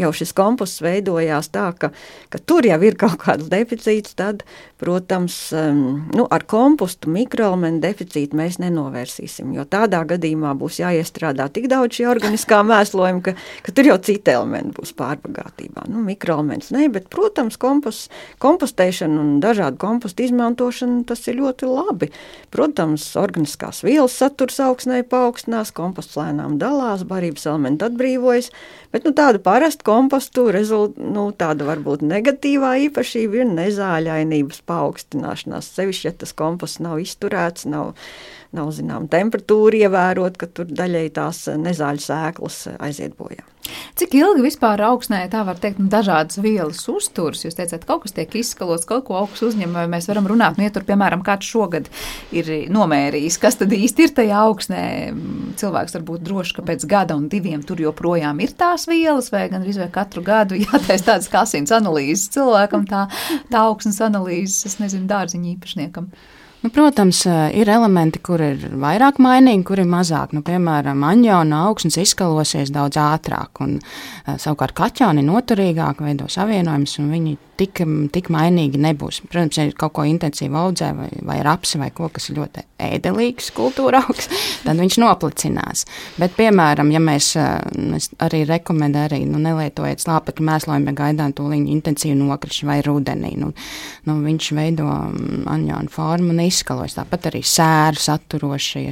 jau šis komposts veidojās tā, ka, ka tur jau ir kaut kāds deficīts, tad, protams, nu, ar kompostu mikroelemenu deficītu mēs nenovērsīsim, jo tādā gadījumā būs jāiestrādā tik daudz šī organiskā mēslojuma, ka, ka tur jau citi elementi būs pārbagātībā. Nu, mikroelements ne, bet, protams, kompost, kompostēšana un dažādu kompostu izmantošana, tas ir ļoti labi. Protams, organiskā organiskās vielas saturs augsnē paaugstinās, komposts lēnām dalās, barības elementi atbrīvojas, bet nu, tāda parasta kompostu rezult, nu, tāda varbūt negatīvā īpašība ir nezāļainības paaugstināšanās, sevišķi, ja tas komposts nav izturēts, nav nav zinām temperatūra ievērot, ka tur daļai tās nezāļu sēklas aiziet bojā. Cik ilgi vispār augsnē, tā var teikt, nu, dažādas vielas uzturs? Jūs teicāt, kaut kas tiek izskalots, kaut ko augsts uzņem, vai mēs varam runāt, nu, ja tur, piemēram, kāds šogad ir nomērījis, kas tad īsti ir tajā augsnē. Cilvēks var būt drošs, ka pēc gada un diviem tur joprojām ir tās vielas, vai gan arī katru gadu jātais tādas kā asins analīzes cilvēkam, tā, tā augsnes analīzes, es nezinu, dārziņa īpašniekam. Nu, protams, ir elementi, kur ir vairāk mainīgi, kur ir mazāk. Nu, piemēram, anģauna augsnes izskalosies daudz ātrāk, un savukārt kaķāni noturīgāk veido savienojumus, un viņi tik, tik mainīgi nebūs. Protams, ja kaut ko intensīvi audzē, vai, vai rapsi, vai ko, kas ir ļoti ēdelīgs kultūra augs, tad viņš noplicinās. Bet, piemēram, ja mēs, mēs arī rekomendējam, arī nu, nelietojiet slāpekļu mēslojumu, bet gaidām to viņa intensīvu nokrišanu vai rudenī, nu, nu, viņš veido anjānu formu un izskalojas. Tāpat arī sēru saturošie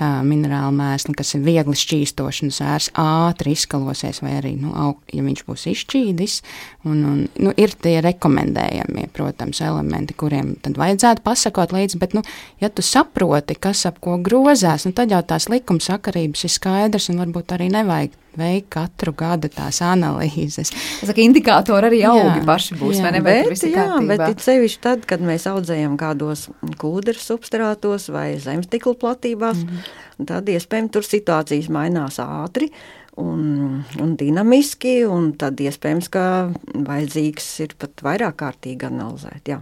minerālu mēsli, kas ir viegli šķīstošanas ērs, ātri izkalosies, vai arī, nu, aug, ja viņš būs izšķīdis. Un, un, nu, ir tie rekomendējamie, protams, elementi, kuriem tad vajadzētu pasakot līdzi, bet, nu, ja tu saproti, kas ap ko grozās, nu, tad jau tās likumsakarības ir skaidrs un varbūt arī nevajag veikt katru gadu tās analīzes. Tas ir indikātori arī augi jā, paši būs, jā, vai ne? Bet, bet, jā, bet it sevišķi tad, kad mēs audzējam kādos kūdras substrātos vai zemstikla platībās, mm -hmm. tad iespējams tur situācijas mainās ātri un, un dinamiski, un tad iespējams, ka vajadzīgs ir pat vairāk kārtīgi analizēt. Jā.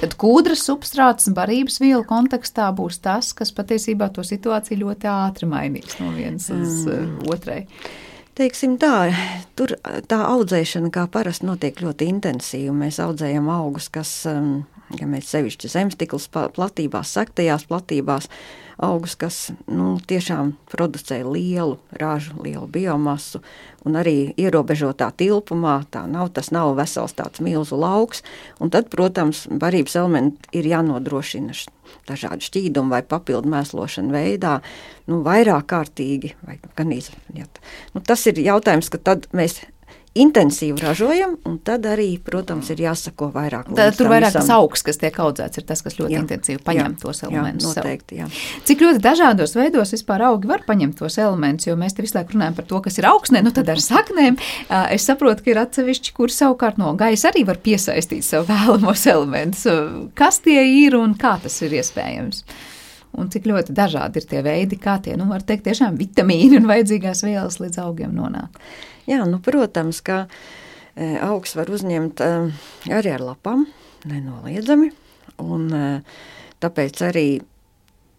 Tad kūdras substrāts barības vielu kontekstā būs tas, kas patiesībā to situāciju ļoti ātri mainīs no vienas uz mm. Uh, otrai. Teiksim tā, tur tā audzēšana kā parasti notiek ļoti intensīvi. Mēs audzējam augus, kas, um, ja mēs sevišķi zemstiklas platībās, sektajās platībās, augus, kas nu, tiešām producē lielu ražu, lielu biomasu, un arī ierobežotā tilpumā. Nav, tas nav vesels tāds milzu lauks, un tad, protams, barības elementi ir jānodrošina dažādu šķīdumu vai papildu mēslošanu veidā, nu, vairāk kārtīgi. Vai gan iz, ja, nu, tas ir jautājums, ka tad mēs intensīvi ražojam, un tad arī, protams, ir jāsako vairāk. Tad tur vairāk tas augs, kas tiek audzēts, ir tas, kas ļoti jā, intensīvi paņem jā, tos elementus. Jā, noteikti, jā. Cik ļoti dažādos veidos vispār augi var paņemt tos elementus, jo mēs te visu laiku runājam par to, kas ir augsnē, nu tad ar saknēm. Es saprotu, ka ir atsevišķi, kur savukārt no gaisa arī var piesaistīt sev vēlamos elementus. Kas tie ir un kā tas ir iespējams? Un cik ļoti dažādi ir tie veidi, kā tie, nu, var teikt, tiešām vitamīni un vajadzīgās vielas līdz augiem nonāk. Jā, nu, protams, ka e, augs var uzņemt e, arī ar lapām, nenoliedzami. Un, e, tāpēc arī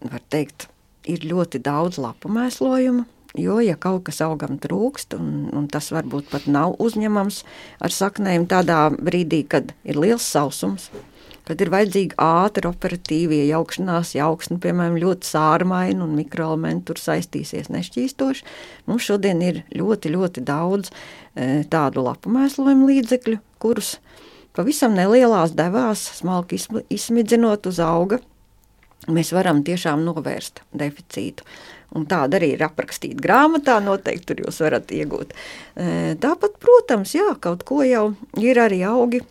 var teikt, ir ļoti daudz lapu mēslojumu. Jo, ja kaut kas augam trūkst, un, un tas varbūt pat nav uzņemams ar saknēm tādā brīdī, kad ir liels sausums, kad ir vajadzīga ātra operatīva iejaukšanās, jauksne, piemēram, ļoti sārmaina un mikroelementi tur saistīsies nešķīstoši. Mums šodien ir ļoti, ļoti daudz e, tādu lapu mēslojumu līdzekļu, kurus pavisam nelielās devās, smalki izsmidzinot uz auga, mēs varam tiešām novērst deficītu. Un tāda arī ir aprakstīta grāmatā, noteikti tur jūs varat iegūt. E, tāpat, protams, jā, kaut ko jau ir arī augi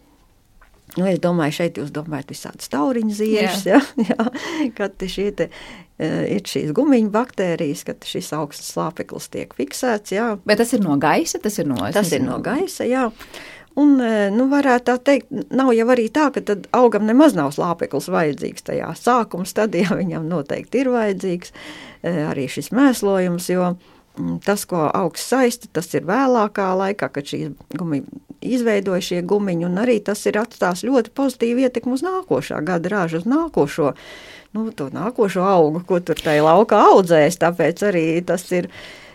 Nu, es domāju, šeit jūs domājat visādas tauriņu ziešas, jā. Jā, jā, kad šie te, uh, ir šīs gumiņu baktērijas, kad šis augsts slāpeklis tiek fiksēts. Jā. Bet tas ir no gaisa? Tas ir no, tas ir no gaisa, jā. Un, e, nu, varētu tā teikt, nav jau arī tā, ka augam nemaz nav slāpeklis vajadzīgs tajā sākuma stadijā. Viņam noteikti ir vajadzīgs e, arī šis mēslojums, jo mm, tas, ko augsts saista, tas ir vēlākā laikā, kad šīs gumija izveidoja šie gumiņi, un arī tas ir atstās ļoti pozitīvu ietekmi uz nākošā gada ražu, uz nākošo, nu, to nākošo augu, ko tur tajā laukā audzēs, tāpēc arī tas ir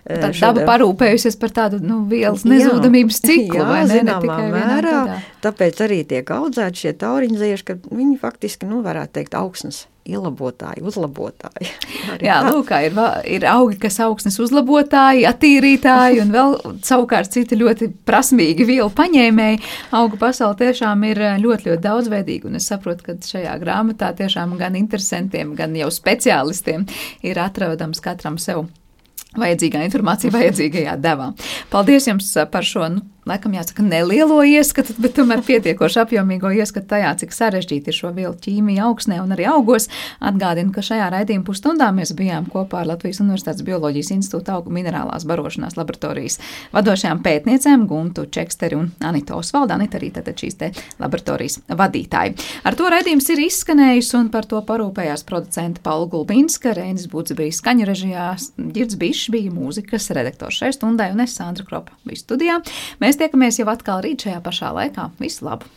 Tad daba parūpējusies par tādu nu, vielas nezudamības ciklu, jā, vai ne? zināmā ne mērā, tāpēc arī tiek audzēti šie tauriņzieši, ka viņi faktiski, nu, varētu teikt, augsnes ielabotāji, uzlabotāji. Arī Jā, tā. lūk, kā ir, ir augi, kas augsnes uzlabotāji, attīrītāji un vēl savukārt citi ļoti prasmīgi vielu paņēmēji. Augu pasaule tiešām ir ļoti, ļoti daudzveidīga, un es saprotu, ka šajā grāmatā tiešām gan interesantiem, gan jau speciālistiem ir atrodams katram sev vajadzīgā informācija vajadzīgajā devā. Paldies jums uh, par šo, nu, laikam jāsaka, nelielo ieskatu, bet tomēr pietiekoši apjomīgo ieskatu tajā, cik sarežģīti ir šo vielu ķīmija augsnē un arī augos. Atgādinu, ka šajā raidījuma pusstundā mēs bijām kopā ar Latvijas Universitātes Bioloģijas institūta augu minerālās barošanās laboratorijas vadošajām pētniecēm Guntu Čeksteri un Anitu Osvaldu. Anita arī tātad šīs te laboratorijas vadītāji. Ar to raidījums ir izskanējis un par to parūpējās producenta Paula Gulbinska, Reinis Būts bija skaņu režijā, Girds Bišs bija mūzikas redaktors šai stundai un es Sandra Kropa biju studijā. Mēs tiekamies jau atkal rīt šajā pašā laikā. Visu labu!